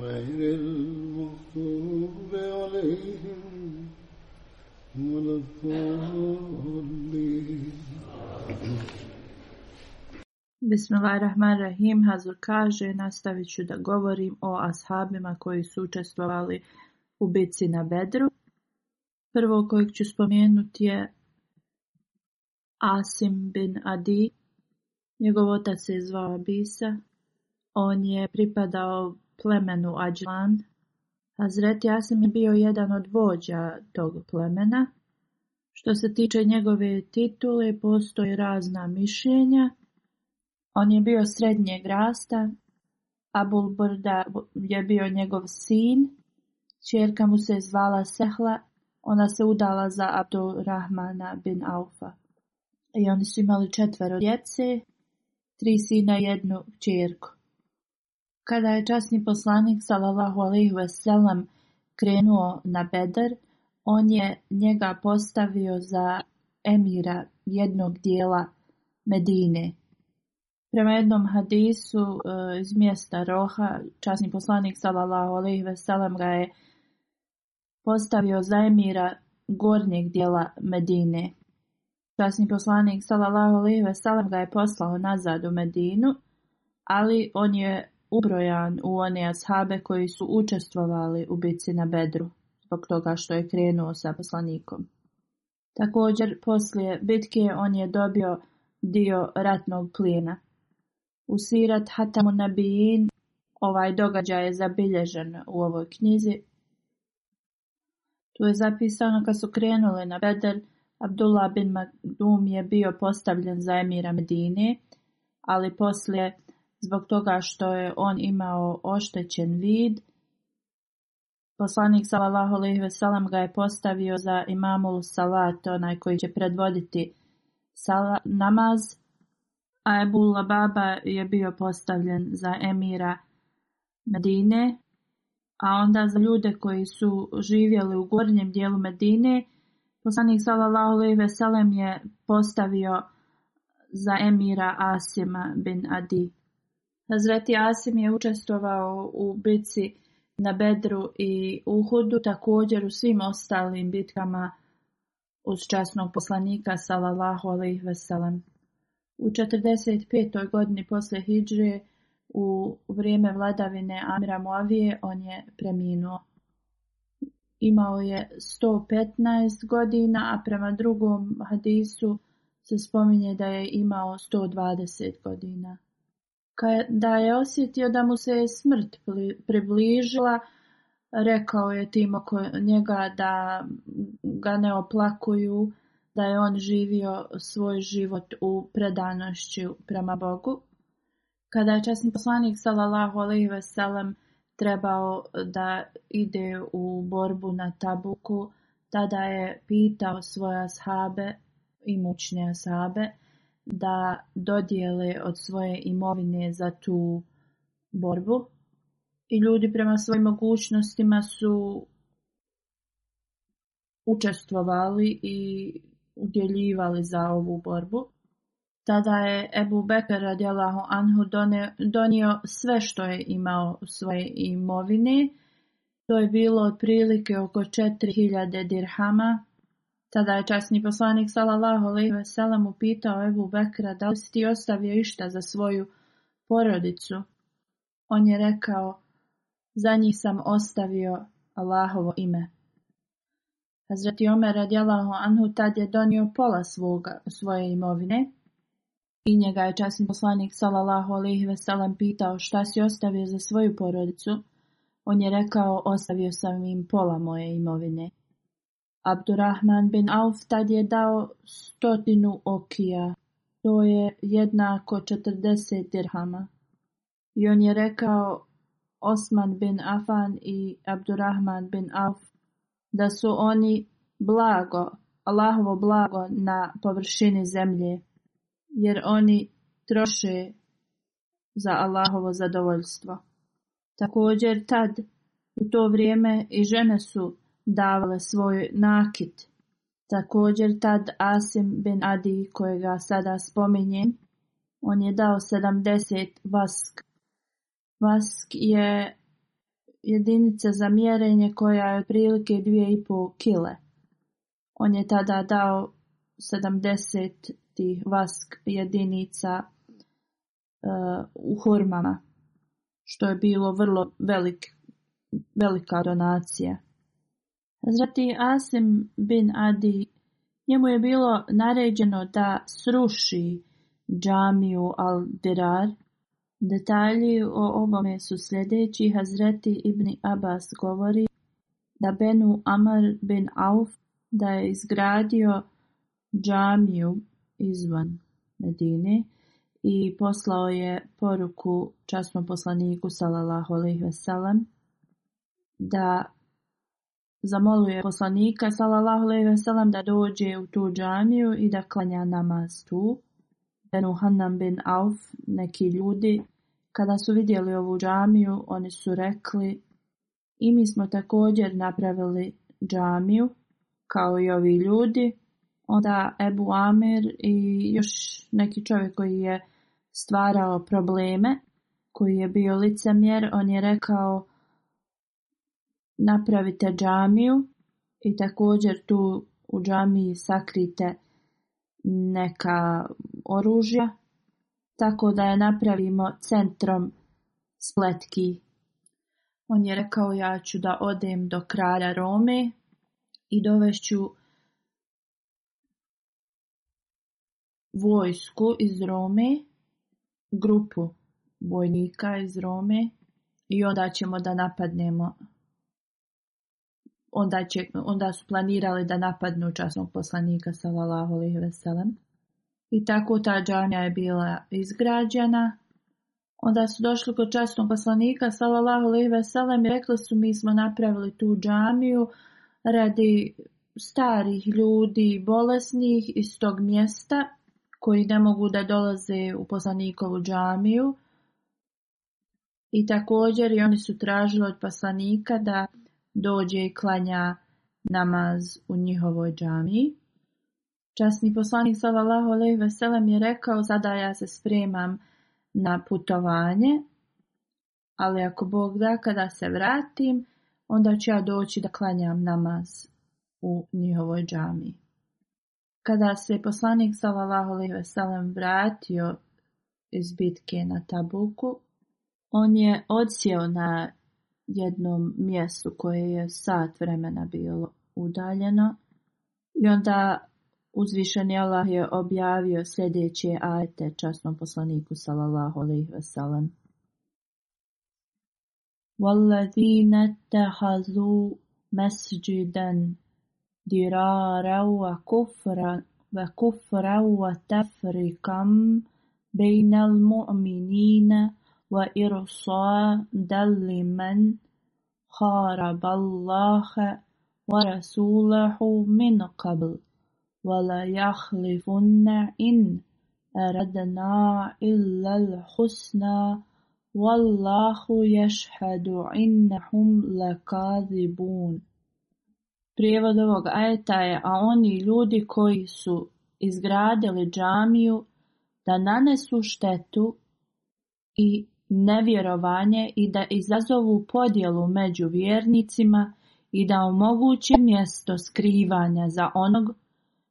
غير المغضوب عليهم ولا rahim Hazur kaže, nastavit ću da govorim o ashabima koji su učestvovali u bici na bedru. Prvo kojeg ću spomenuti je Asim bin Adi. Njegov otac se zvao Abisa On je pripadao plemenu Ađlan. Hazreti Asim je bio jedan od vođa tog plemena. Što se tiče njegove titule, postoje razna mišljenja. On je bio srednjeg rasta. Abul Brda je bio njegov sin. Čerka mu se zvala Sehla. Ona se udala za Abdul Rahmana bin Alfa. I oni su imali četvero djece, tri sina i jednu čerku. Kada je časni poslanik sallallahu alejhi ve krenuo na Bedar, on je njega postavio za emira jednog dijela Medine. Prema jednom hadisu e, iz mjesta Roha, časni poslanik sallallahu alejhi ve ga je postavio za emira gornjeg dijela Medine. Časni poslanik sallallahu alejhi ve ga je poslao nazad u Medinu, ali on je ubrojan u one ashabe koji su učestvovali u bitci na Bedru zbog toga što je krenuo sa poslanikom. Također poslije bitke on je dobio dio ratnog plina U Sirat Hatamu Nabijin ovaj događaj je zabilježen u ovoj knjizi. Tu je zapisano kad su krenuli na Bedr, Abdullah bin Magdum je bio postavljen za emira Medine, ali poslije zbog toga što je on imao oštećen vid. Poslanik sallallahu alejhi ve ga je postavio za imamul salat, onaj koji će predvoditi sala, namaz, a Abu je bio postavljen za emira Medine, a onda za ljude koji su živjeli u gornjem dijelu Medine, poslanik sallallahu alejhi ve je postavio za emira Asima bin Adi. Hazreti Asim je učestovao u bitci na Bedru i Uhudu, također u svim ostalim bitkama uz časnog poslanika sallallahu alaihi veselam. U 45. godini poslije Hidžre u vrijeme vladavine Amira Muavije on je preminuo. Imao je 115 godina, a prema drugom hadisu se spominje da je imao 120 godina. Kada je osjetio da mu se je smrt približila, rekao je tim oko njega da ga ne oplakuju, da je on živio svoj život u predanošću prema Bogu. Kada je časni poslanik sallallahu alejhi ve trebao da ide u borbu na Tabuku, tada je pitao svoje ashabe i mučne ashabe da dodijele od svoje imovine za tu borbu i ljudi prema svojim mogućnostima su učestvovali i udjeljivali za ovu borbu. Tada je Ebu Bekr radijalahu anhu donio sve što je imao svoje imovine. To je bilo otprilike oko 4000 dirhama, tada je časni poslanik sallallahu alejhi ve upitao Ebu Bekra da li si ti ostavio išta za svoju porodicu. On je rekao, za njih sam ostavio Allahovo ime. Hazreti Omer radijalahu anhu tad je donio pola svoga, svoje imovine i njega je časni poslanik sallallahu alejhi ve pitao šta si ostavio za svoju porodicu. On je rekao, ostavio sam im pola moje imovine. Abdurrahman bin Auf tad je dao stotinu okija, to je jednako četrdeset dirhama. I on je rekao Osman bin Afan i Abdurrahman bin Auf da su oni blago, Allahovo blago na površini zemlje, jer oni troše za Allahovo zadovoljstvo. Također tad, u to vrijeme i žene su davale svoj nakit. Također tad Asim bin Adi, kojega sada spominjem, on je dao 70 vask. Vask je jedinica za mjerenje koja je otprilike 2,5 kile. On je tada dao 70 tih vask jedinica e, u hormama, što je bilo vrlo velik, velika donacija. Hazreti Asim bin Adi, njemu je bilo naređeno da sruši džamiju al-Dirar. Detalji o ovome su sljedeći. Hazreti Ibn Abbas govori da Benu Amar bin Auf da je izgradio džamiju izvan Medine i poslao je poruku časnom poslaniku sallallahu alejhi da Zamoluje poslanika sallallahu alejhi ve sellem da dođe u tu džamiju i da klanja namaz tu. Benu Hanan bin Auf, neki ljudi, kada su vidjeli ovu džamiju, oni su rekli i mi smo također napravili džamiju, kao i ovi ljudi. Onda Ebu Amir i još neki čovjek koji je stvarao probleme, koji je bio licemjer, on je rekao napravite džamiju i također tu u džamiji sakrite neka oružja tako da je napravimo centrom spletki. On je rekao ja ću da odem do kralja Rome i dovešću vojsku iz Rome, grupu vojnika iz Rome i onda ćemo da napadnemo onda, onda su planirali da napadnu časnog poslanika sallallahu alejhi ve I tako ta džamija je bila izgrađena. Onda su došli kod časnog poslanika sallallahu alejhi veselem. i rekli su mi smo napravili tu džamiju radi starih ljudi, bolesnih iz tog mjesta koji ne mogu da dolaze u poslanikovu džamiju. I također i oni su tražili od poslanika da dođe i klanja namaz u njihovoj džami. Časni poslanik sallallahu alejhi ve sellem je rekao: "Sada ja se spremam na putovanje, ali ako Bog da kada se vratim, onda ću ja doći da klanjam namaz u njihovoj džami. Kada se poslanik sallallahu alejhi ve sellem vratio iz bitke na Tabuku, on je odsjeo na jednom mjestu koje je sat vremena bilo udaljeno. I onda uzvišeni Allah je objavio sljedeće ajete časnom poslaniku sallallahu alaihi wasallam. وَالَّذِينَ اتَّخَذُوا مَسْجِدًا دِرَارًا وَكُفْرًا وَكُفْرًا وَتَفْرِقًا بَيْنَ الْمُؤْمِنِينَ وإرصادا لمن خارب الله ورسوله من قبل يخلفن إن أردنا إلا الحسنى والله يشهد إنهم لكاذبون Prijevod ovog ajeta je, a oni ljudi koji su izgradili džamiju da nanesu štetu i nevjerovanje i da izazovu podjelu među vjernicima i da omogući mjesto skrivanja za onog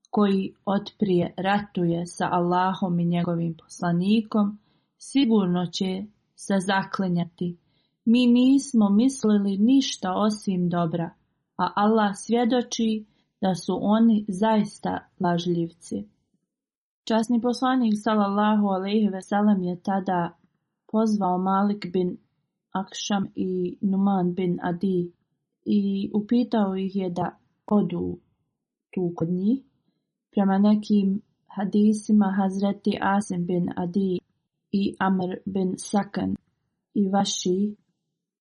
koji otprije ratuje sa Allahom i njegovim poslanikom, sigurno će se zaklinjati. Mi nismo mislili ništa osim dobra, a Allah svjedoči da su oni zaista lažljivci. Časni poslanik s.a.v. ve je tada pozvao Malik bin Akšam i Numan bin Adi i upitao ih je da odu tu kod njih. Prema nekim hadisima Hazreti Asim bin Adi i Amr bin Sakan i Vaši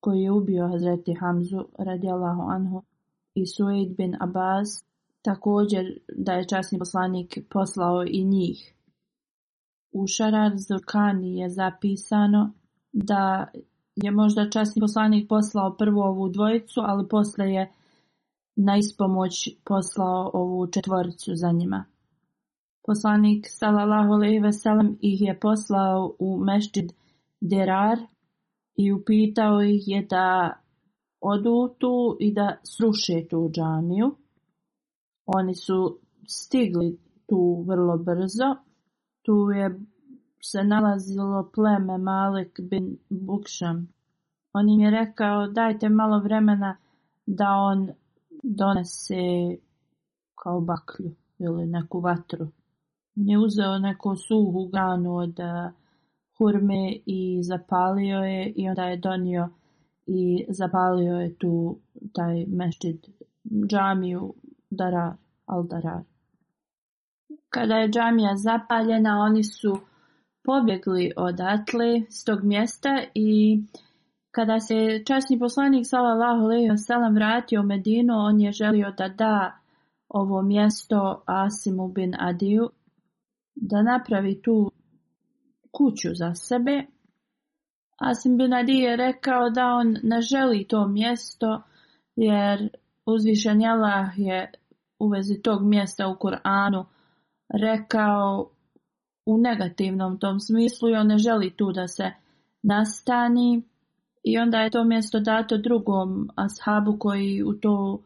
koji je ubio Hazreti Hamzu radijallahu anhu i Suid bin Abbas također da je časni poslanik poslao i njih. U šarar Zorkani je zapisano da je možda časni poslanik poslao prvo ovu dvojicu, ali posle je na ispomoć poslao ovu četvoricu za njima. Poslanik sallallahu alejhi ve ih je poslao u mešdžid Derar i upitao ih je da odu tu i da sruše tu džamiju. Oni su stigli tu vrlo brzo tu je se nalazilo pleme Malik bin Bukšam. On im je rekao dajte malo vremena da on donese kao baklju ili neku vatru. On je uzeo neku suhu granu od e, hurme i zapalio je i onda je donio i zapalio je tu taj mešćid džamiju Darar, al kada je džamija zapaljena, oni su pobjegli odatle, s tog mjesta i kada se časni poslanik sallallahu alejhi ve sellem vratio u Medinu, on je želio da da ovo mjesto Asimu bin Adiju da napravi tu kuću za sebe. Asim bin Adi je rekao da on ne želi to mjesto jer uzvišen Allah je u vezi tog mjesta u Kur'anu rekao u negativnom tom smislu i on ne želi tu da se nastani i onda je to mjesto dato drugom ashabu koji u to,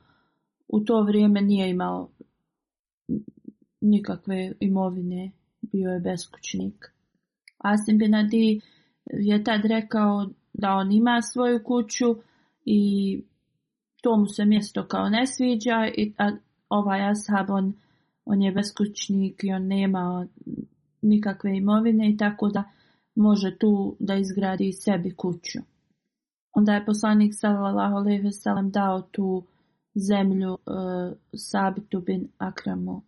u to vrijeme nije imao nikakve imovine, bio je beskućnik. Asim Benadi je tad rekao da on ima svoju kuću i to mu se mjesto kao ne sviđa, i, a ovaj ashab on on je beskućnik i on nema nikakve imovine i tako da može tu da izgradi sebi kuću. Onda je poslanik sallallahu alejhi dao tu zemlju e, Sabitu bin Akramu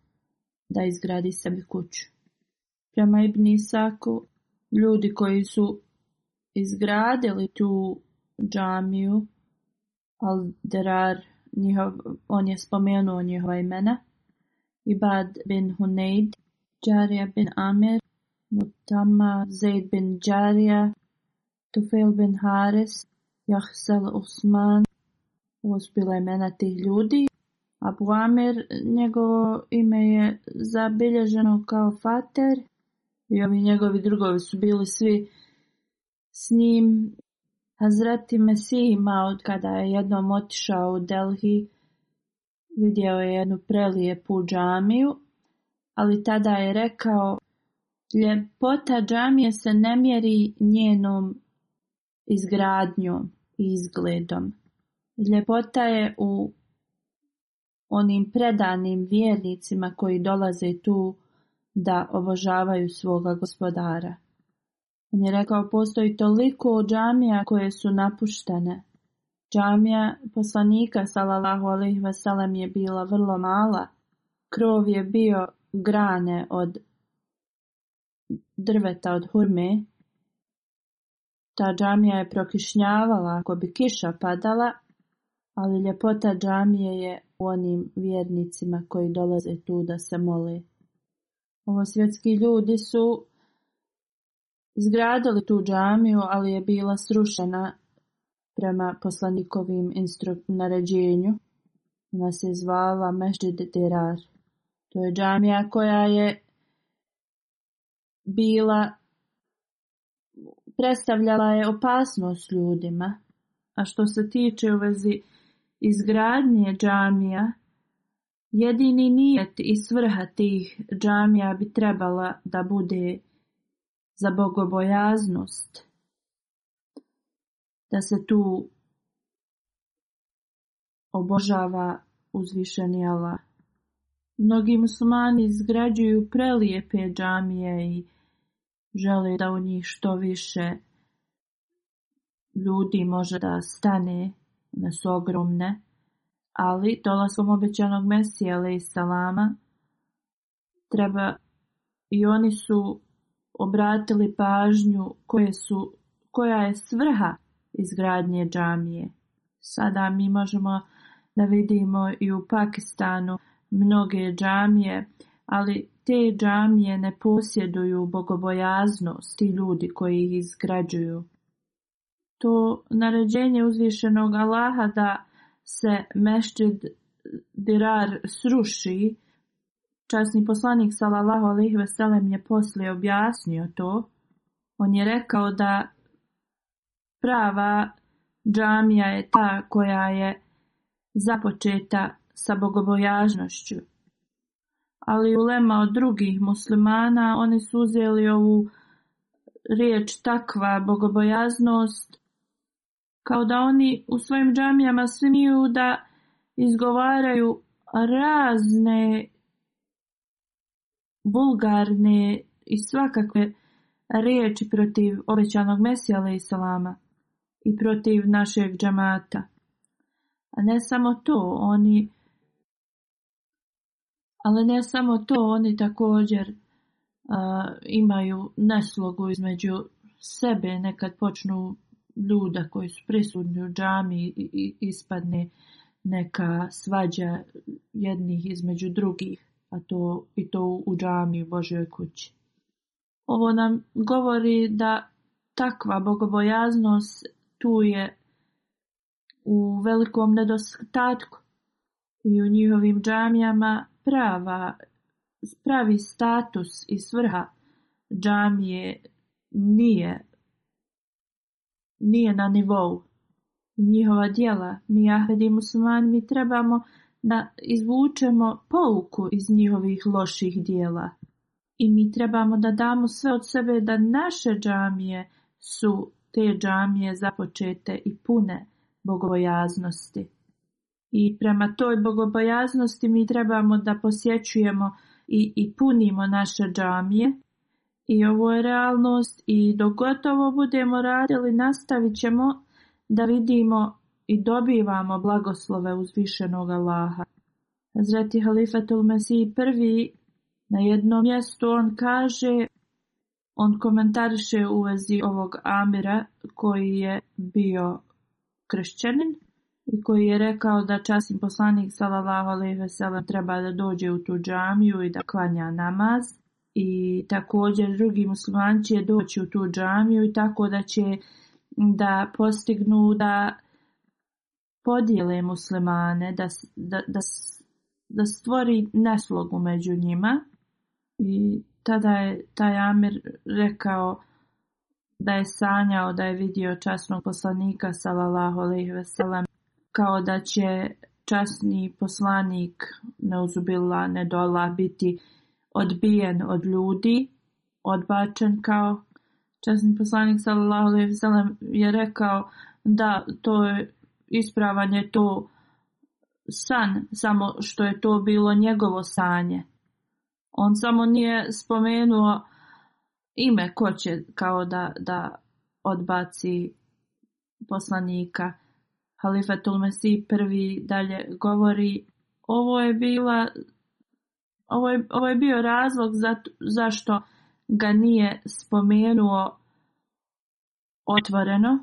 da izgradi sebi kuću. Prema Ibn Isaku, ljudi koji su izgradili tu džamiju, Alderar, on je spomenuo njihova imena, Ibad bin Hunayd, Jaria bin Amir, Muttama, Zaid bin Jaria, Tufail bin Haris, Jahsel Usman, su bila imena tih ljudi. Abu Amir, njegovo ime je zabilježeno kao Fater i ovi njegovi drugovi su bili svi s njim. Hazreti Mesih ima od kada je jednom otišao u Delhi Vidio je jednu prelijepu džamiju, ali tada je rekao ljepota džamije se ne mjeri njenom izgradnjom i izgledom. Ljepota je u onim predanim vjernicima koji dolaze tu da obožavaju svoga gospodara. On je rekao, postoji toliko džamija koje su napuštene, Džamija poslanika salalahu alejhi ve je bila vrlo mala. Krov je bio grane od drveta od hurme. Ta džamija je prokišnjavala ako bi kiša padala, ali ljepota džamije je u onim vjernicima koji dolaze tu da se moli. Ovo svjetski ljudi su zgradili tu džamiju, ali je bila srušena prema poslanikovim naređenju, ona se zvala de Derar. To je džamija koja je bila, predstavljala je opasnost ljudima. A što se tiče u vezi izgradnje džamija, jedini nijet i svrha tih džamija bi trebala da bude za bogobojaznost da se tu obožava uzvišeni Allah. Mnogi musulmani izgrađuju prelijepe džamije i žele da u njih što više ljudi može da stane, ne su ogromne, ali dolazom obećanog Mesija, i salama, treba i oni su obratili pažnju koje su, koja je svrha izgradnje džamije. Sada mi možemo da vidimo i u Pakistanu mnoge džamije, ali te džamije ne posjeduju bogobojaznost ti ljudi koji ih izgrađuju. To naređenje uzvišenog Allaha da se mešćid dirar sruši, časni poslanik sallallahu alejhi ve je poslije objasnio to. On je rekao da Prava džamija je ta koja je započeta sa bogobojažnošću, Ali ulema od drugih muslimana oni su uzeli ovu riječ takva bogobojaznost kao da oni u svojim džamijama smiju da izgovaraju razne bulgarne i svakakve riječi protiv obećanog Mesija i Salama i protiv našeg džamata. A ne samo to, oni ali ne samo to, oni također imaju neslogu između sebe, nekad počnu ljuda koji su prisutni u džami i ispadne neka svađa jednih između drugih, a to i to u džami u Božoj kući. Ovo nam govori da takva bogobojaznost tu je u velikom nedostatku i u njihovim džamijama prava, pravi status i svrha džamije nije, nije na nivou njihova djela. Mi ahvedi muslimani mi trebamo da izvučemo pouku iz njihovih loših djela. I mi trebamo da damo sve od sebe da naše džamije su te džamije započete i pune bogobojaznosti. I prema toj bogobojaznosti mi trebamo da posjećujemo i, i punimo naše džamije. I ovo je realnost i dok gotovo budemo radili nastavit ćemo da vidimo i dobivamo blagoslove uzvišenog Allaha. Zreti Halifatul Mesih prvi na jednom mjestu on kaže on komentariše u vezi ovog Amira koji je bio kršćanin i koji je rekao da časni poslanik sallallahu alejhi ve treba da dođe u tu džamiju i da klanja namaz i također drugi muslimani će doći u tu džamiju i tako da će da postignu da podijele muslimane, da, da, da, da stvori neslogu među njima i tada je taj Amir rekao da je sanjao da je vidio časnog poslanika sallallahu alejhi ve kao da će časni poslanik neuzubila nedola biti odbijen od ljudi, odbačen kao časni poslanik sallallahu alejhi je rekao da to je ispravan je to san, samo što je to bilo njegovo sanje. On samo nije spomenuo ime ko će kao da, da odbaci poslanika. Halifa Tulmesi prvi dalje govori ovo je bila ovo je, bio razlog za, zašto ga nije spomenuo otvoreno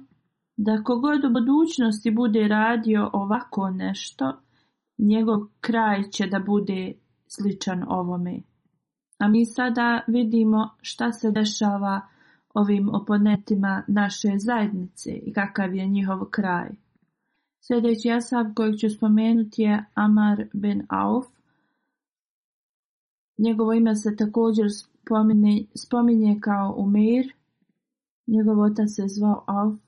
da kogod u budućnosti bude radio ovako nešto njegov kraj će da bude sličan ovome a mi sada vidimo šta se dešava ovim oponentima naše zajednice i kakav je njihov kraj. Sljedeći asab kojeg ću spomenuti je Amar ben Auf. Njegovo ime se također spominje, spominje kao Umir. Njegov otac se zvao Auf.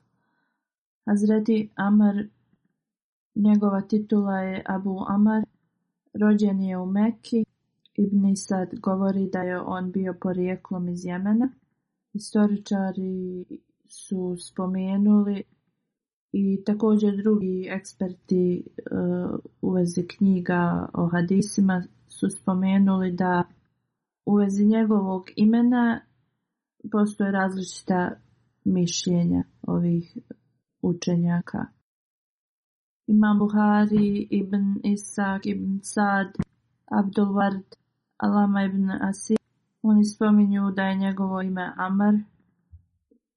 Hazreti Amar, njegova titula je Abu Amar. Rođen je u Mekki. Ibn Isad govori da je on bio porijeklom iz Jemena. Historičari su spomenuli i također drugi eksperti uh, u vezi knjiga o hadisima su spomenuli da u vezi njegovog imena postoje različita mišljenja ovih učenjaka. Imam Buhari, Ibn Isak, Ibn Sad, Abdul Alama ibn Asir. Oni spominju da je njegovo ime Amr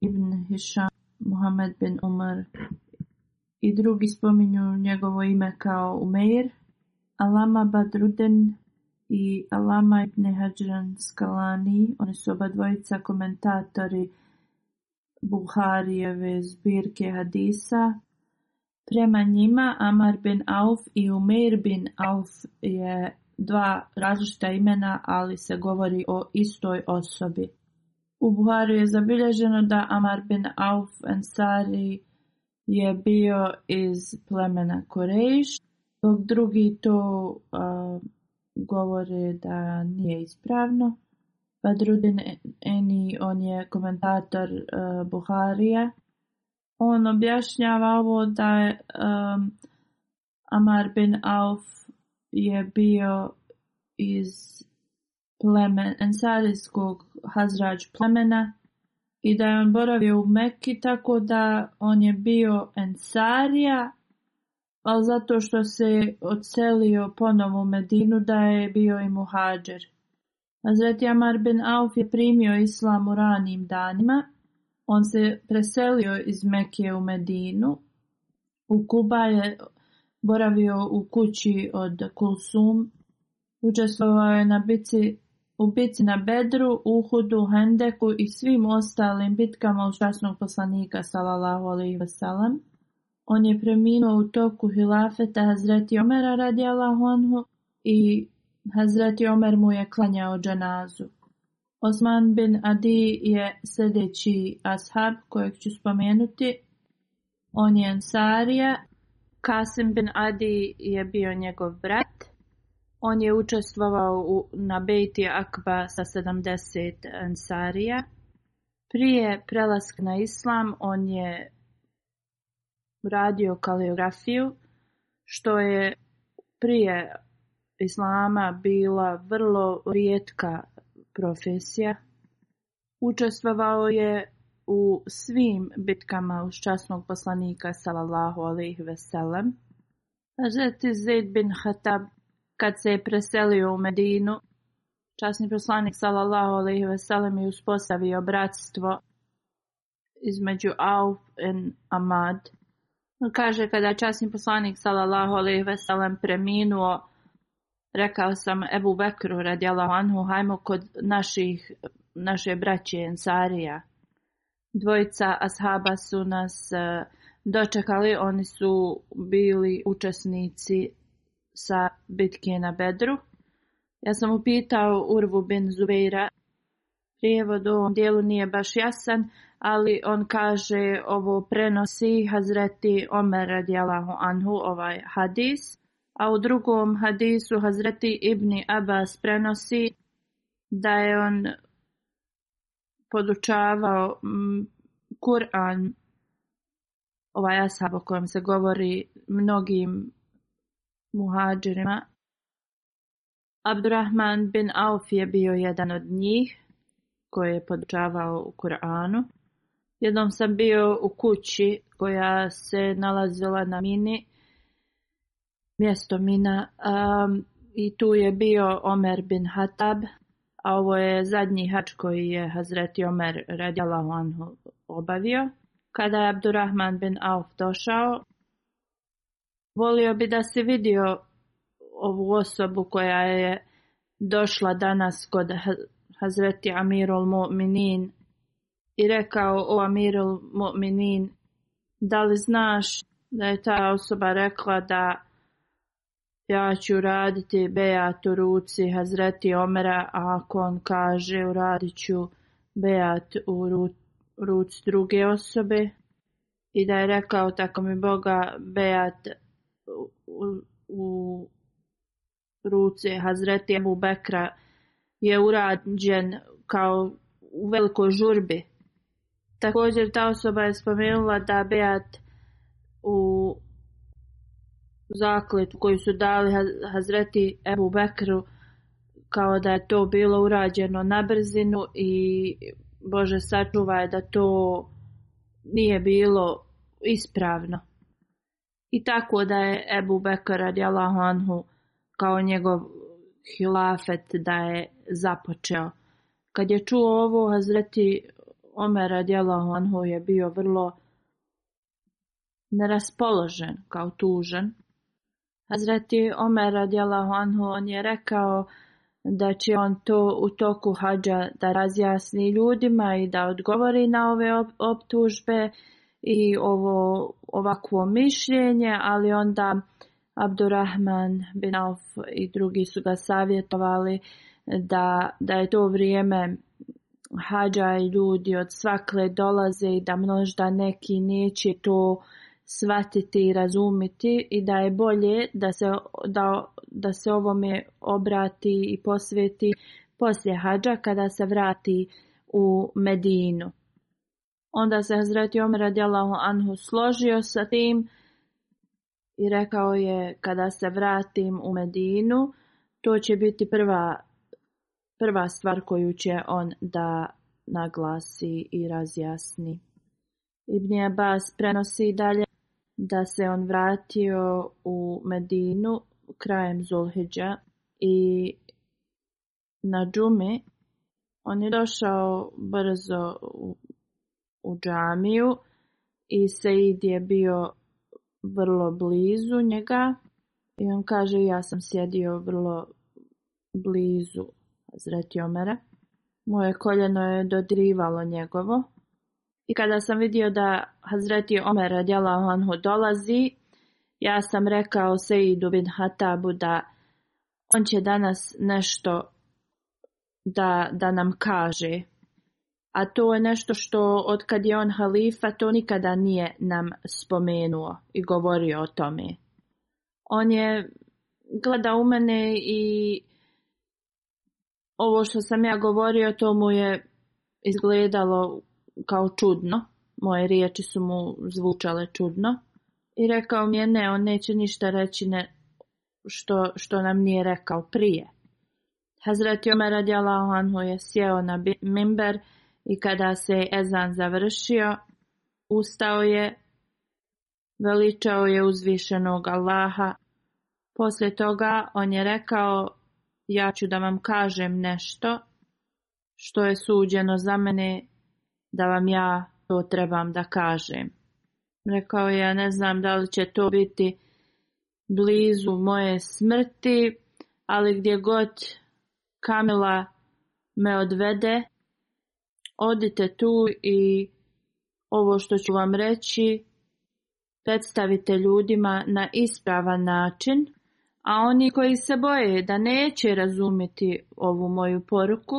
ibn Hisham, Muhammed bin Umar i drugi spominju njegovo ime kao Umeir, Alama Badruden i Alama ibn Hajran Skalani. Oni su oba dvojica komentatori Buharijeve zbirke hadisa. Prema njima Amar bin Auf i Umeir bin Auf je dva različita imena, ali se govori o istoj osobi. U Buharu je zabilježeno da Amar bin Auf Ansari je bio iz plemena Korejiš, dok drugi to uh, govore da nije ispravno. Badrudin Eni, on je komentator uh, Buharije. On objašnjava ovo da je Amar bin Auf je bio iz plemen, ensarijskog Hazrađ plemena i da je on boravio u Mekki, tako da on je bio ensarija, ali zato što se odselio ponovo u Medinu da je bio i muhađer. Hazreti Amar bin Auf je primio islam u ranim danima. On se preselio iz Mekije u Medinu. U Kuba je boravio u kući od Kulsum, učestvovao je na bici, u bici na Bedru, Uhudu, Hendeku i svim ostalim bitkama u časnog poslanika sallallahu alaihi On je preminuo u toku hilafeta Hazreti Omera radijallahu anhu i Hazreti Omer mu je klanjao džanazu. Osman bin Adi je sljedeći ashab kojeg ću spomenuti. On je Ansarija Kasim bin Adi je bio njegov brat. On je učestvovao u, na Bejti Akba sa 70 ansarija. Prije prelask na islam on je radio kaligrafiju, što je prije islama bila vrlo rijetka profesija. Učestvovao je u svim bitkama uz časnog poslanika sallallahu alaihi veselem. Hazreti Zaid bin Hatab kad se je preselio u Medinu, časni poslanik sallallahu alaihi veselem je uspostavio bratstvo između Auf i Amad. Kaže kada časni poslanik sallallahu alaihi veselem preminuo, rekao sam Ebu Bekru radijalahu anhu, hajmo kod naših, naše braće Ensarija. Dvojica ashaba su nas e, dočekali, oni su bili učesnici sa bitke na Bedru. Ja sam upitao Urvu bin Zubeira, prijevod u ovom dijelu nije baš jasan, ali on kaže ovo prenosi Hazreti Omer radijalahu anhu ovaj hadis, a u drugom hadisu Hazreti Ibni Abbas prenosi da je on podučavao mm, Kur'an, ovaj Asab o kojem se govori mnogim muhađirima. Abdurrahman bin Auf je bio jedan od njih koji je podučavao u Kur'anu. Jednom sam bio u kući koja se nalazila na mini, mjesto mina, i tu je bio Omer bin Hatab, a ovo je zadnji hač koji je Hazreti Omer radijalahu anhu obavio. Kada je Abdurrahman bin Auf došao, volio bi da se vidio ovu osobu koja je došla danas kod Hazreti Amirul Mu'minin i rekao o Amirul Mu'minin da li znaš da je ta osoba rekla da ja ću raditi bejat u ruci Hazreti Omera, ako on kaže uradit ću bejat u ruci druge osobe i da je rekao tako mi Boga bejat u, u, u Hazreti Abu Bekra je urađen kao u velikoj žurbi. Također ta osoba je spomenula da bejat u zakletu koju su dali Hazreti Ebu Bekru kao da je to bilo urađeno na brzinu i Bože je da to nije bilo ispravno. I tako da je Ebu Bekr radijalahu anhu kao njegov hilafet da je započeo. Kad je čuo ovo, Hazreti Omer radijalahu anhu je bio vrlo neraspoložen kao tužan Hazreti Omer radijalahu anhu on je rekao da će on to u toku hađa da razjasni ljudima i da odgovori na ove optužbe i ovo ovakvo mišljenje, ali onda Abdurrahman bin Auf i drugi su ga savjetovali da, da je to vrijeme hađa i ljudi od svakle dolaze i da možda neki neće to shvatiti i razumiti i da je bolje da se, da, da se ovome obrati i posveti poslije hađa kada se vrati u Medinu. Onda se Hazreti Omer u anhu složio sa tim i rekao je kada se vratim u Medinu to će biti prva, prva stvar koju će on da naglasi i razjasni. Ibn Abbas prenosi dalje da se on vratio u Medinu krajem Zulhidža i na džumi on je došao brzo u, džamiju i Seid je bio vrlo blizu njega i on kaže ja sam sjedio vrlo blizu zreti Omera. Moje koljeno je dodrivalo njegovo i kada sam vidio da Hazreti Omer radjala Anhu dolazi, ja sam rekao i bin Hatabu da on će danas nešto da, da nam kaže. A to je nešto što od kad je on halifa to nikada nije nam spomenuo i govorio o tome. On je gledao u mene i ovo što sam ja govorio to mu je izgledalo kao čudno. Moje riječi su mu zvučale čudno. I rekao mi je ne, on neće ništa reći ne, što, što nam nije rekao prije. Hazreti Omer radijalahu anhu je sjeo na mimber i kada se ezan završio, ustao je, veličao je uzvišenog Allaha. Poslije toga on je rekao, ja ću da vam kažem nešto što je suđeno za mene da vam ja to trebam da kažem. Rekao je, ja ne znam da li će to biti blizu moje smrti, ali gdje god Kamila me odvede, odite tu i ovo što ću vam reći predstavite ljudima na ispravan način, a oni koji se boje da neće razumjeti ovu moju poruku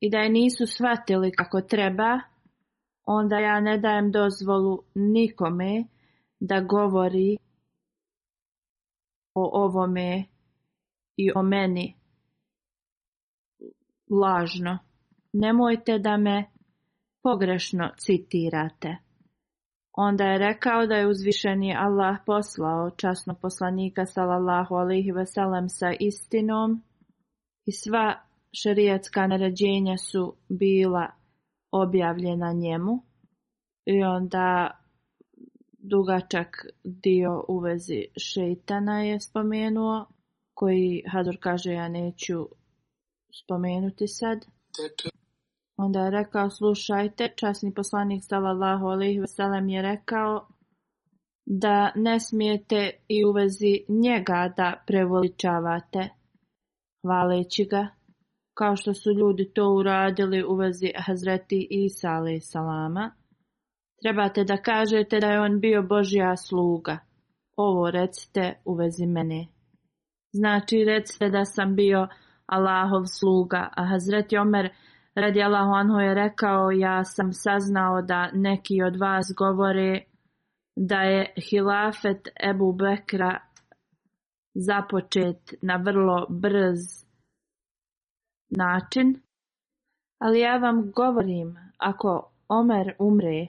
i da je nisu shvatili kako treba, onda ja ne dajem dozvolu nikome da govori o ovome i o meni lažno. Nemojte da me pogrešno citirate. Onda je rekao da je uzvišeni Allah poslao časnog poslanika sallallahu alaihi veselem sa istinom i sva šerijatska naređenja su bila objavljena njemu i onda dugačak dio u vezi šeitana je spomenuo koji Hador kaže ja neću spomenuti sad. Onda je rekao slušajte, časni poslanik sallallahu alejhi ve je rekao da ne smijete i u vezi njega da prevoličavate hvaleći ga kao što su ljudi to uradili u vezi Hazreti Isa alaih salama, trebate da kažete da je on bio Božja sluga. Ovo recite u vezi mene. Znači recite da sam bio Allahov sluga, a Hazreti Omer radi Allahu Anhu je rekao ja sam saznao da neki od vas govore da je hilafet Ebu Bekra započet na vrlo brz način, ali ja vam govorim, ako Omer umre,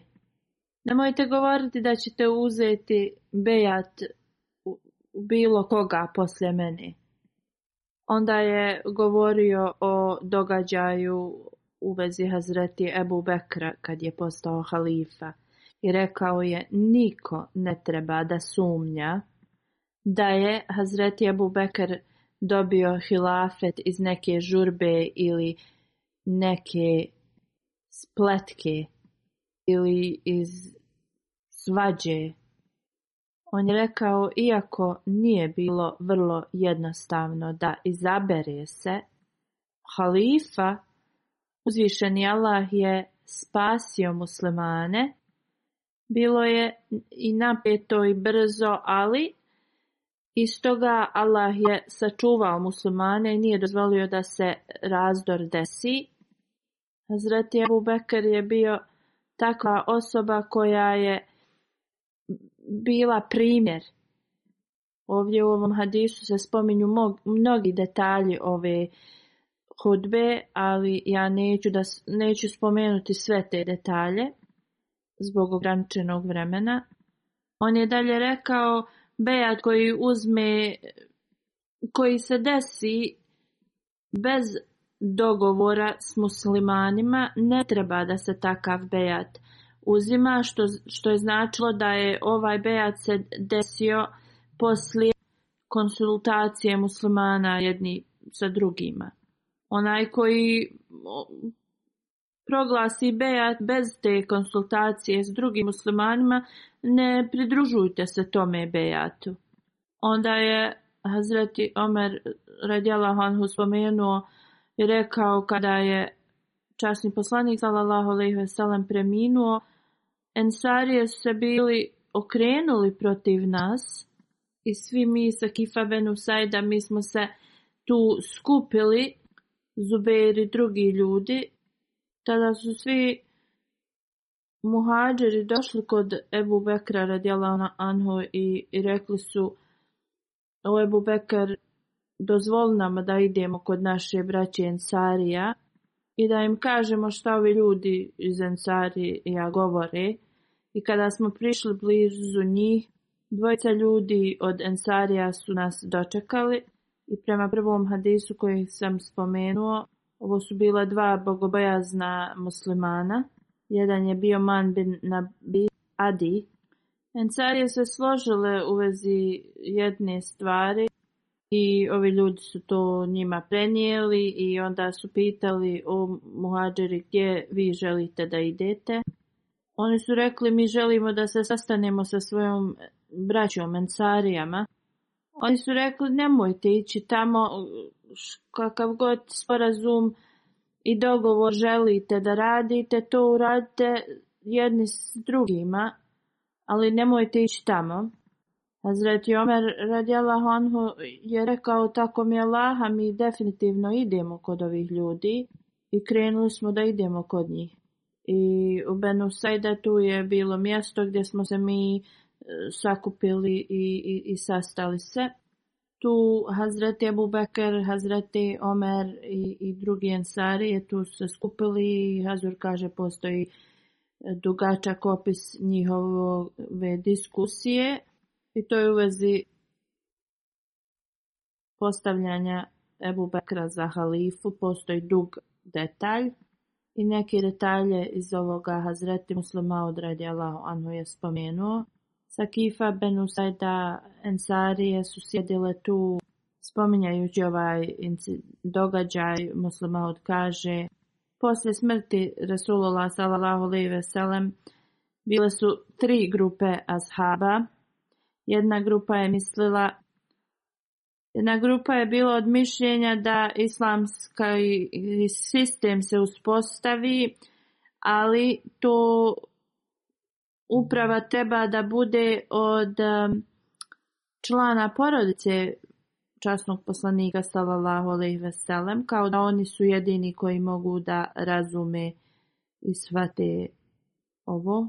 nemojte govoriti da ćete uzeti bejat u bilo koga poslije mene. Onda je govorio o događaju u vezi Hazreti Ebu Bekra kad je postao halifa i rekao je niko ne treba da sumnja da je Hazreti Ebu Bekr dobio hilafet iz neke žurbe ili neke spletke ili iz svađe. On je rekao, iako nije bilo vrlo jednostavno da izabere se, halifa, uzvišeni Allah je spasio muslimane, bilo je i napeto i brzo, ali i stoga Allah je sačuvao muslimane i nije dozvolio da se razdor desi. Hazreti Abu Bekr je bio takva osoba koja je bila primjer. Ovdje u ovom hadisu se spominju mnogi detalji ove hudbe, ali ja neću, da, neću spomenuti sve te detalje zbog ograničenog vremena. On je dalje rekao bejat koji uzme, koji se desi bez dogovora s muslimanima, ne treba da se takav bejat uzima, što, što je značilo da je ovaj bejat se desio poslije konsultacije muslimana jedni sa drugima. Onaj koji proglasi bejat bez te konsultacije s drugim muslimanima, ne pridružujte se tome bejatu. Onda je Hazreti Omer radjala Hanhu spomenuo i rekao kada je časni poslanik sallallahu alejhi preminuo, Ensarije su se bili okrenuli protiv nas i svi mi sa Kifa Benu mi smo se tu skupili Zuberi i drugi ljudi tada su svi muhađeri došli kod Ebu Bekra radijallahu anhu i, rekli su o Ebu Bekar dozvoli nam da idemo kod naše braće Ensarija i da im kažemo šta ovi ljudi iz Ensarija govore. I kada smo prišli blizu njih, dvojica ljudi od Ensarija su nas dočekali i prema prvom hadisu koji sam spomenuo, ovo su bila dva bogobajazna muslimana. Jedan je bio Man bin Nabi Adi. Encarije se složile u vezi jedne stvari i ovi ljudi su to njima prenijeli i onda su pitali o muhađeri gdje vi želite da idete. Oni su rekli mi želimo da se sastanemo sa svojom braćom Encarijama. Oni su rekli nemojte ići tamo kakav god sporazum i dogovor želite da radite, to uradite jedni s drugima, ali nemojte ići tamo. Hazreti Omer radjela Honhu je rekao tako mi Laha, mi definitivno idemo kod ovih ljudi i krenuli smo da idemo kod njih. I u Benu tu je bilo mjesto gdje smo se mi e, sakupili i, i, i sastali se tu Hazreti Abu Bekr, Hazreti Omer i, drugi Ensari je tu se skupili i Hazur kaže postoji e, dugačak opis njihove diskusije i to je u vezi postavljanja Ebu za halifu, postoji dug detalj i neke detalje iz ovoga Hazreti muslima od Radi Anhu je spomenuo. Sakifa Benusajda Ensarije su sjedile tu. Spominjajući ovaj događaj, muslima odkaže. poslije smrti Rasulullah veselem bile su tri grupe Azhaba. Jedna grupa je mislila jedna grupa je bila od mišljenja da islamski sistem se uspostavi, ali to uprava treba da bude od um, člana porodice časnog poslanika sallallahu alejhi ve sellem kao da oni su jedini koji mogu da razume i shvate ovo.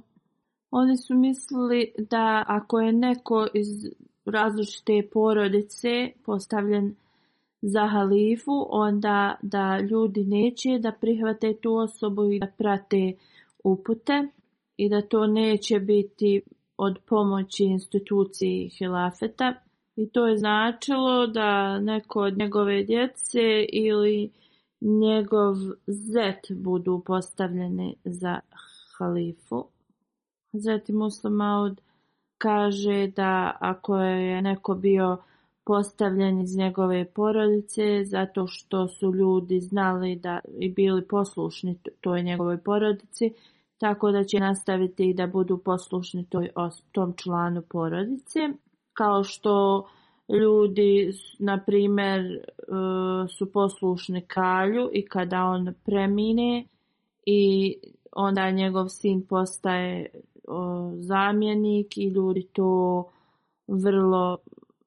Oni su mislili da ako je neko iz različite porodice postavljen za halifu, onda da ljudi neće da prihvate tu osobu i da prate upute i da to neće biti od pomoći instituciji hilafeta i to je značilo da neko od njegove djece ili njegov zet budu postavljeni za halifu. Zeti Muslim kaže da ako je neko bio postavljen iz njegove porodice zato što su ljudi znali da i bili poslušni toj njegovoj porodici tako da će nastaviti da budu poslušni toj, tom članu porodice, kao što ljudi, na primjer, e, su poslušni kalju i kada on premine i onda njegov sin postaje zamjenik i ljudi to vrlo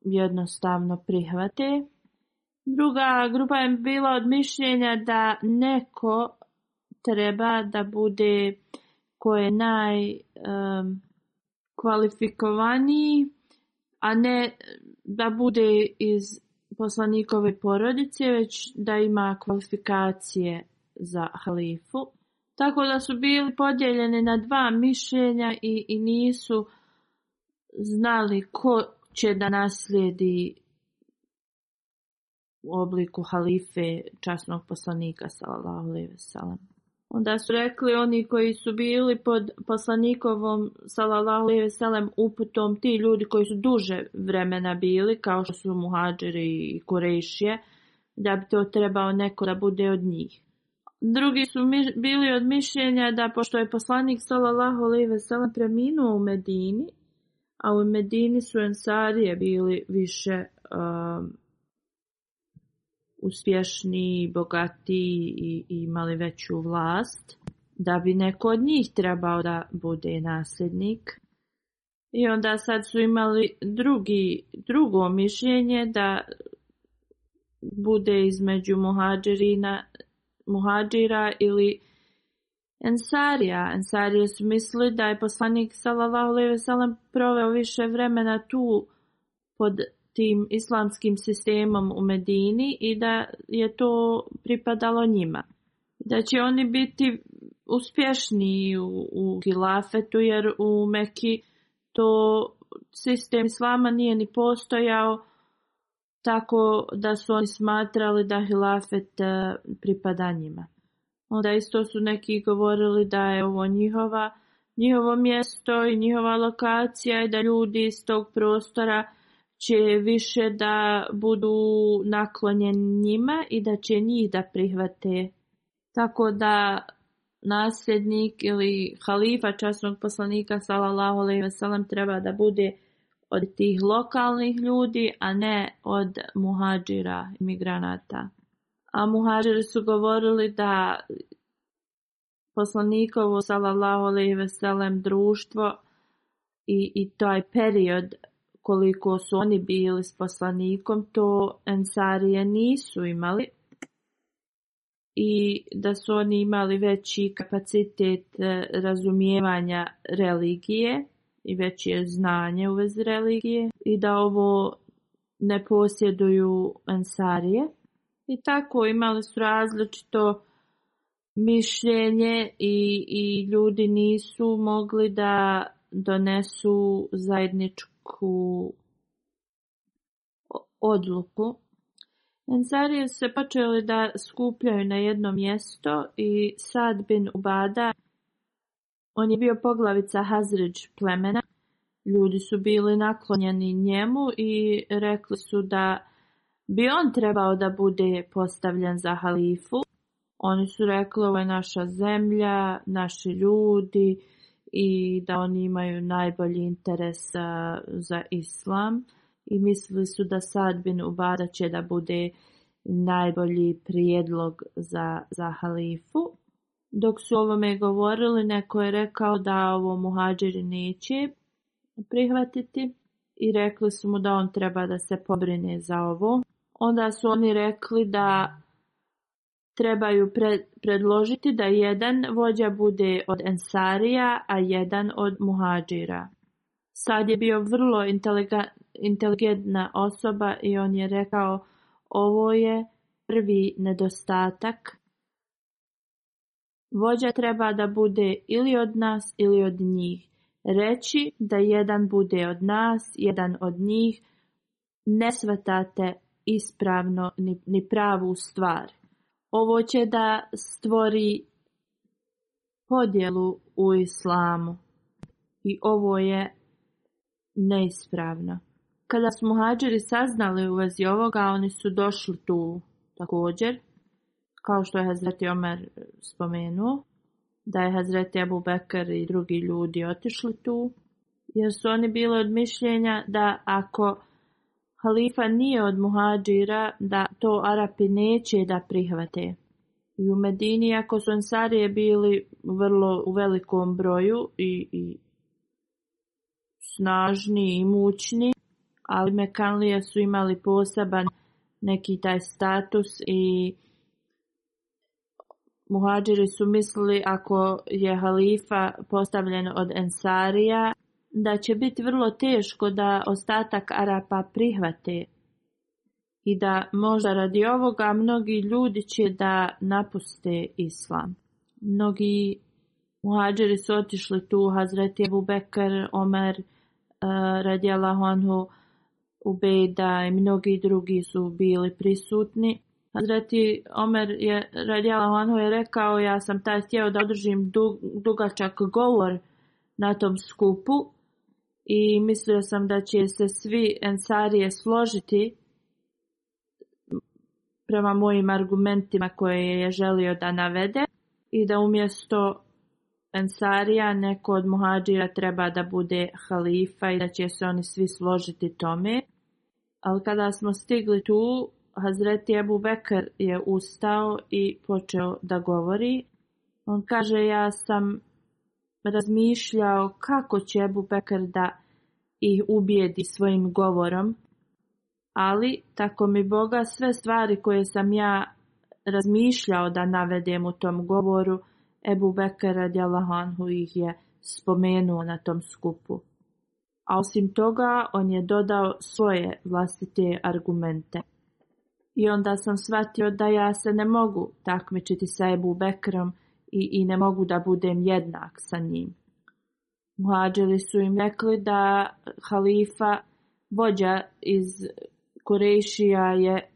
jednostavno prihvate. Druga grupa je bila od mišljenja da neko treba da bude ko je najkvalifikovaniji, a ne da bude iz poslanikove porodice, već da ima kvalifikacije za halifu. Tako da su bili podijeljeni na dva mišljenja i, i nisu znali ko će da naslijedi u obliku halife časnog poslanika sallallahu alejhi ve sellem. Onda su rekli oni koji su bili pod poslanikovom salalahu selem uputom, ti ljudi koji su duže vremena bili, kao što su muhađeri i kurešije da bi to trebao neko da bude od njih. Drugi su bili od mišljenja da pošto je poslanik sallallahu alejhi ve preminuo u Medini, a u Medini su ensarije bili više um, uspješniji, bogatiji i imali veću vlast, da bi neko od njih trebao da bude nasljednik. I onda sad su imali drugi, drugo mišljenje da bude između muhađirina, muhađira ili Ensarija. Ensarije su mislili da je poslanik sallallahu alejhi proveo više vremena tu pod tim islamskim sistemom u Medini i da je to pripadalo njima. Da će oni biti uspješni u, u hilafetu jer u Meki to sistem islama nije ni postojao tako da su oni smatrali da hilafet e, pripada njima. Onda isto su neki govorili da je ovo njihova, njihovo mjesto i njihova lokacija i da ljudi iz tog prostora će više da budu naklonjeni njima i da će njih da prihvate. Tako da nasljednik ili halifa časnog poslanika sallallahu alejhi ve treba da bude od tih lokalnih ljudi, a ne od muhađira, imigranata. A muhađiri su govorili da poslanikovo sallallahu alaihi ve društvo i, i taj period koliko su oni bili s poslanikom, to Ensarije nisu imali i da su oni imali veći kapacitet e, razumijevanja religije i veće znanje u vezi religije i da ovo ne posjeduju ensarije. I tako imali su različito mišljenje i, i ljudi nisu mogli da donesu zajedničku neku odluku. Ensarije se počeli da skupljaju na jedno mjesto i Sad bin Ubada, on je bio poglavica Hazrić plemena. Ljudi su bili naklonjeni njemu i rekli su da bi on trebao da bude postavljen za halifu. Oni su rekli ovo je naša zemlja, naši ljudi, i da oni imaju najbolji interes za islam i mislili su da Sad bin će da bude najbolji prijedlog za, za halifu. Dok su ovome govorili, neko je rekao da ovo muhađeri neće prihvatiti i rekli su mu da on treba da se pobrine za ovo. Onda su oni rekli da trebaju predložiti da jedan vođa bude od Ensarija, a jedan od Muhađira. Sad je bio vrlo inteligentna osoba i on je rekao ovo je prvi nedostatak. Vođa treba da bude ili od nas ili od njih. Reći da jedan bude od nas, jedan od njih, ne shvatate ispravno ni pravu stvar. Ovo će da stvori podjelu u islamu i ovo je neispravno. Kada smo muhađeri saznali u vezi ovoga, oni su došli tu također, kao što je Hazreti Omer spomenuo, da je Hazreti Abu Bekr i drugi ljudi otišli tu, jer su oni bili od mišljenja da ako halifa nije od muhađira da to Arapi neće da prihvate. I u Medini, ako su Ansarije bili vrlo u velikom broju i, i snažni i mućni, ali Mekanlije su imali poseban neki taj status i muhađiri su mislili ako je halifa postavljen od ansarija, da će biti vrlo teško da ostatak Arapa prihvate i da možda radi ovoga mnogi ljudi će da napuste islam. Mnogi muhađeri su otišli tu, Hazreti Abu Bekr, Omer, eh, radi Anhu, Ubejda i mnogi drugi su bili prisutni. Hazreti Omer je, radi je rekao ja sam taj htio da održim dugačak govor na tom skupu i mislio sam da će se svi ensarije složiti prema mojim argumentima koje je želio da navede i da umjesto ensarija neko od muhađira treba da bude halifa i da će se oni svi složiti tome. Ali kada smo stigli tu, Hazreti Ebu Bekr je ustao i počeo da govori. On kaže ja sam razmišljao kako će Ebu Bekr da ih ubijedi svojim govorom, ali tako mi Boga sve stvari koje sam ja razmišljao da navedem u tom govoru, Ebu Bekr radijalahu ih je spomenuo na tom skupu. A osim toga on je dodao svoje vlastite argumente. I onda sam shvatio da ja se ne mogu takmičiti sa Ebu Bekrom, i, i ne mogu da budem jednak sa njim. Muhađeli su im rekli da halifa vođa iz Kurešija je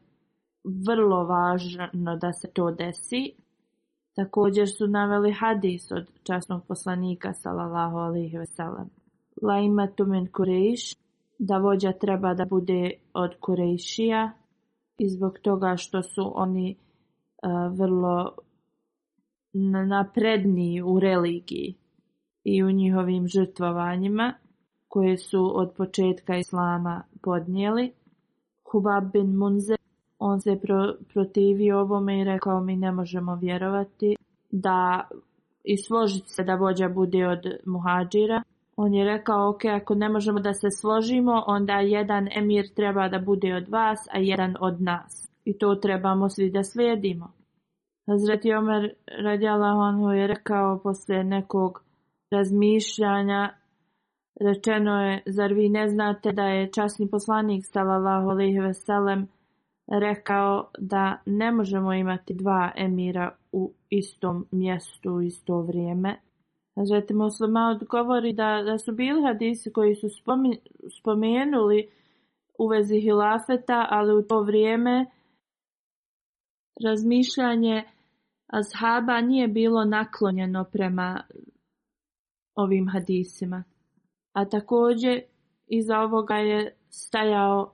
vrlo važno da se to desi. Također su naveli hadis od časnog poslanika sallallahu La ima tu min Kureš, da vođa treba da bude od Kurešija i zbog toga što su oni vrlo napredniji u religiji i u njihovim žrtvovanjima koje su od početka islama podnijeli. Hubab bin Munze, on se pro, protivio ovome i rekao mi ne možemo vjerovati da i složiti se da vođa bude od muhađira. On je rekao, ok, ako ne možemo da se složimo, onda jedan emir treba da bude od vas, a jedan od nas. I to trebamo svi da slijedimo. Hazreti Omer radijallahu je rekao poslije nekog razmišljanja rečeno je zar vi ne znate da je časni poslanik sallallahu rekao da ne možemo imati dva emira u istom mjestu u isto vrijeme. Hazreti Muslima odgovori da, da su bili hadisi koji su spomenuli u vezi hilafeta, ali u to vrijeme razmišljanje Azhaba nije bilo naklonjeno prema ovim hadisima. A također iza ovoga je stajao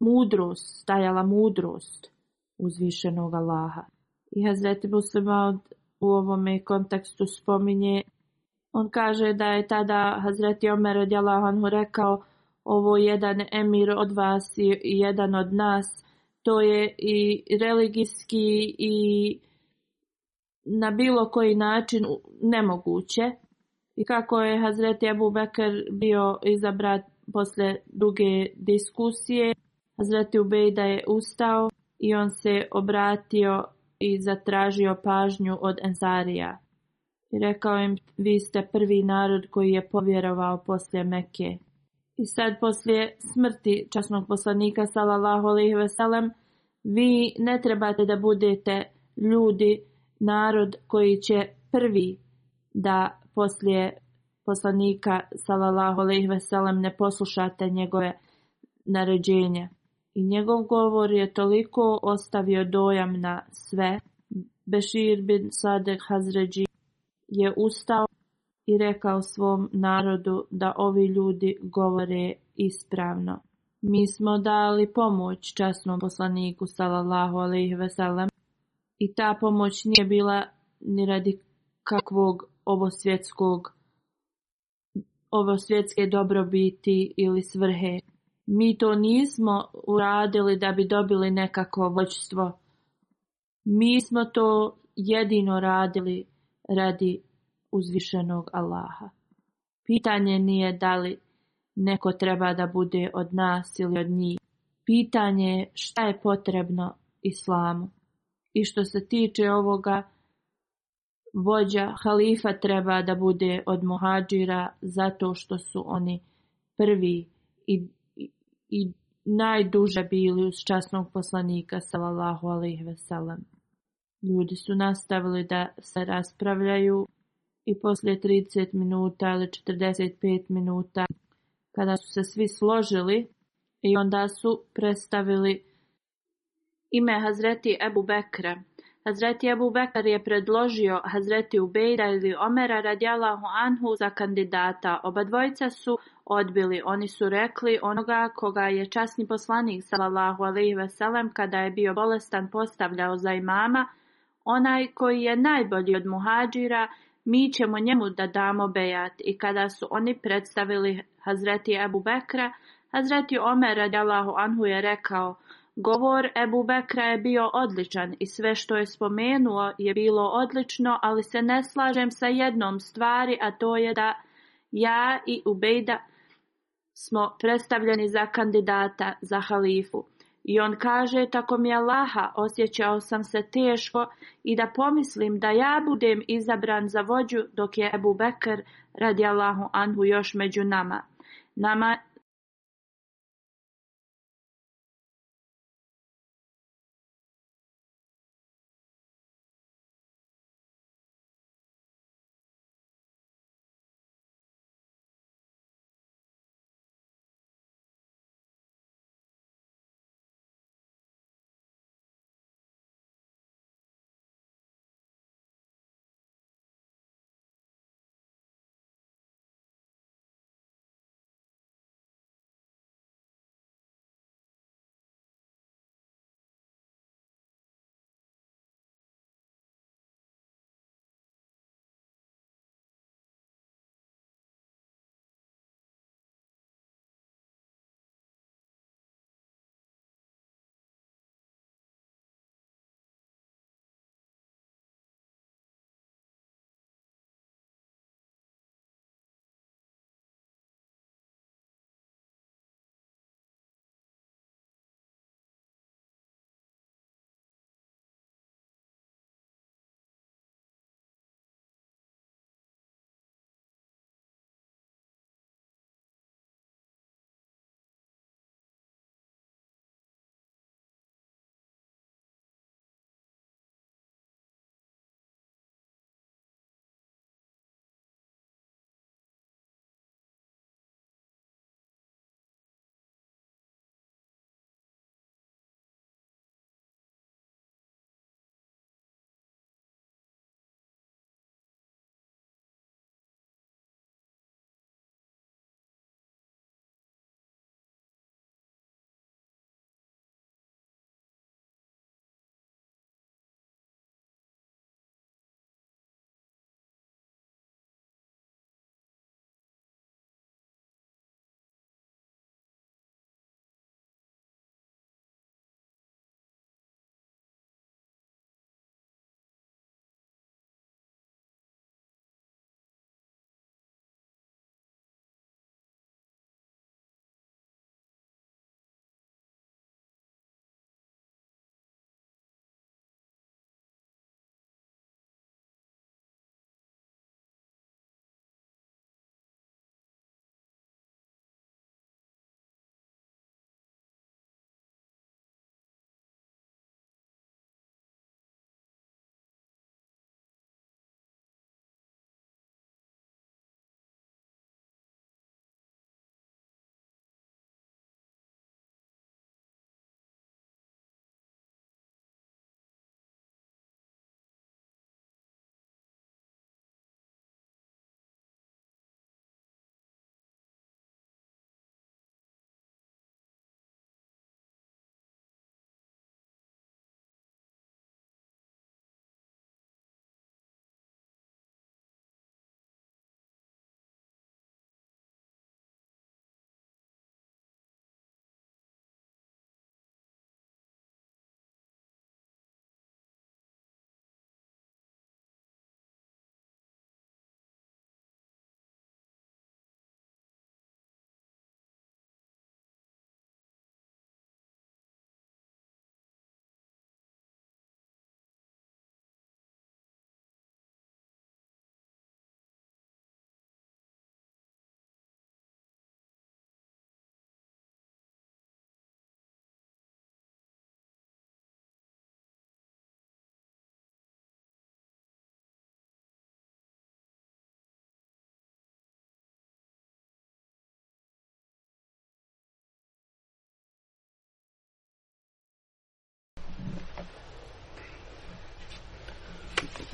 mudrost, stajala mudrost uzvišenog Allaha. I Hazreti Muslima u ovome kontekstu spominje, on kaže da je tada Hazreti Omer od Anhu rekao ovo jedan emir od vas i jedan od nas, to je i religijski i na bilo koji način nemoguće. I kako je Hazreti Abu Bekr bio izabrat posle duge diskusije, Hazreti Ubejda je ustao i on se obratio i zatražio pažnju od Enzarija. I rekao im, vi ste prvi narod koji je povjerovao posle Meke. I sad poslije smrti časnog poslanika sallallahu alejhi ve vi ne trebate da budete ljudi narod koji će prvi da poslije poslanika sallallahu alejhi ve ne poslušate njegove naređenje. I njegov govor je toliko ostavio dojam na sve. Bešir bin Sadek Hazređi je ustao i rekao svom narodu da ovi ljudi govore ispravno. Mi smo dali pomoć časnom poslaniku sallallahu alaihi sellem i ta pomoć nije bila ni radi kakvog ovo svjetskog svjetske dobrobiti ili svrhe. Mi to nismo uradili da bi dobili nekako voćstvo. Mi smo to jedino radili radi uzvišenog Allaha. Pitanje nije da li neko treba da bude od nas ili od njih. Pitanje je šta je potrebno islamu. I što se tiče ovoga, vođa halifa treba da bude od muhađira zato što su oni prvi i, i, najduže bili uz časnog poslanika sallallahu alaihi veselam. Ljudi su nastavili da se raspravljaju i poslije 30 minuta ili 45 minuta kada su se svi složili i onda su predstavili ime Hazreti Ebu Bekra. Hazreti Ebu Bekar je predložio Hazreti Ubejda ili Omera radijalahu anhu za kandidata. Oba dvojica su odbili. Oni su rekli onoga koga je časni poslanik sallallahu alaihi veselem kada je bio bolestan postavljao za imama, onaj koji je najbolji od muhađira mi ćemo njemu da damo bejat. I kada su oni predstavili Hazreti Ebu Bekra, Hazreti Omer radijalahu anhu je rekao, govor Ebu Bekra je bio odličan i sve što je spomenuo je bilo odlično, ali se ne slažem sa jednom stvari, a to je da ja i Ubejda smo predstavljeni za kandidata za halifu. I on kaže, tako mi je laha osjećao sam se teško i da pomislim da ja budem izabran za vođu dok je Ebu Bekr radi Allahu Anhu još među nama. Nama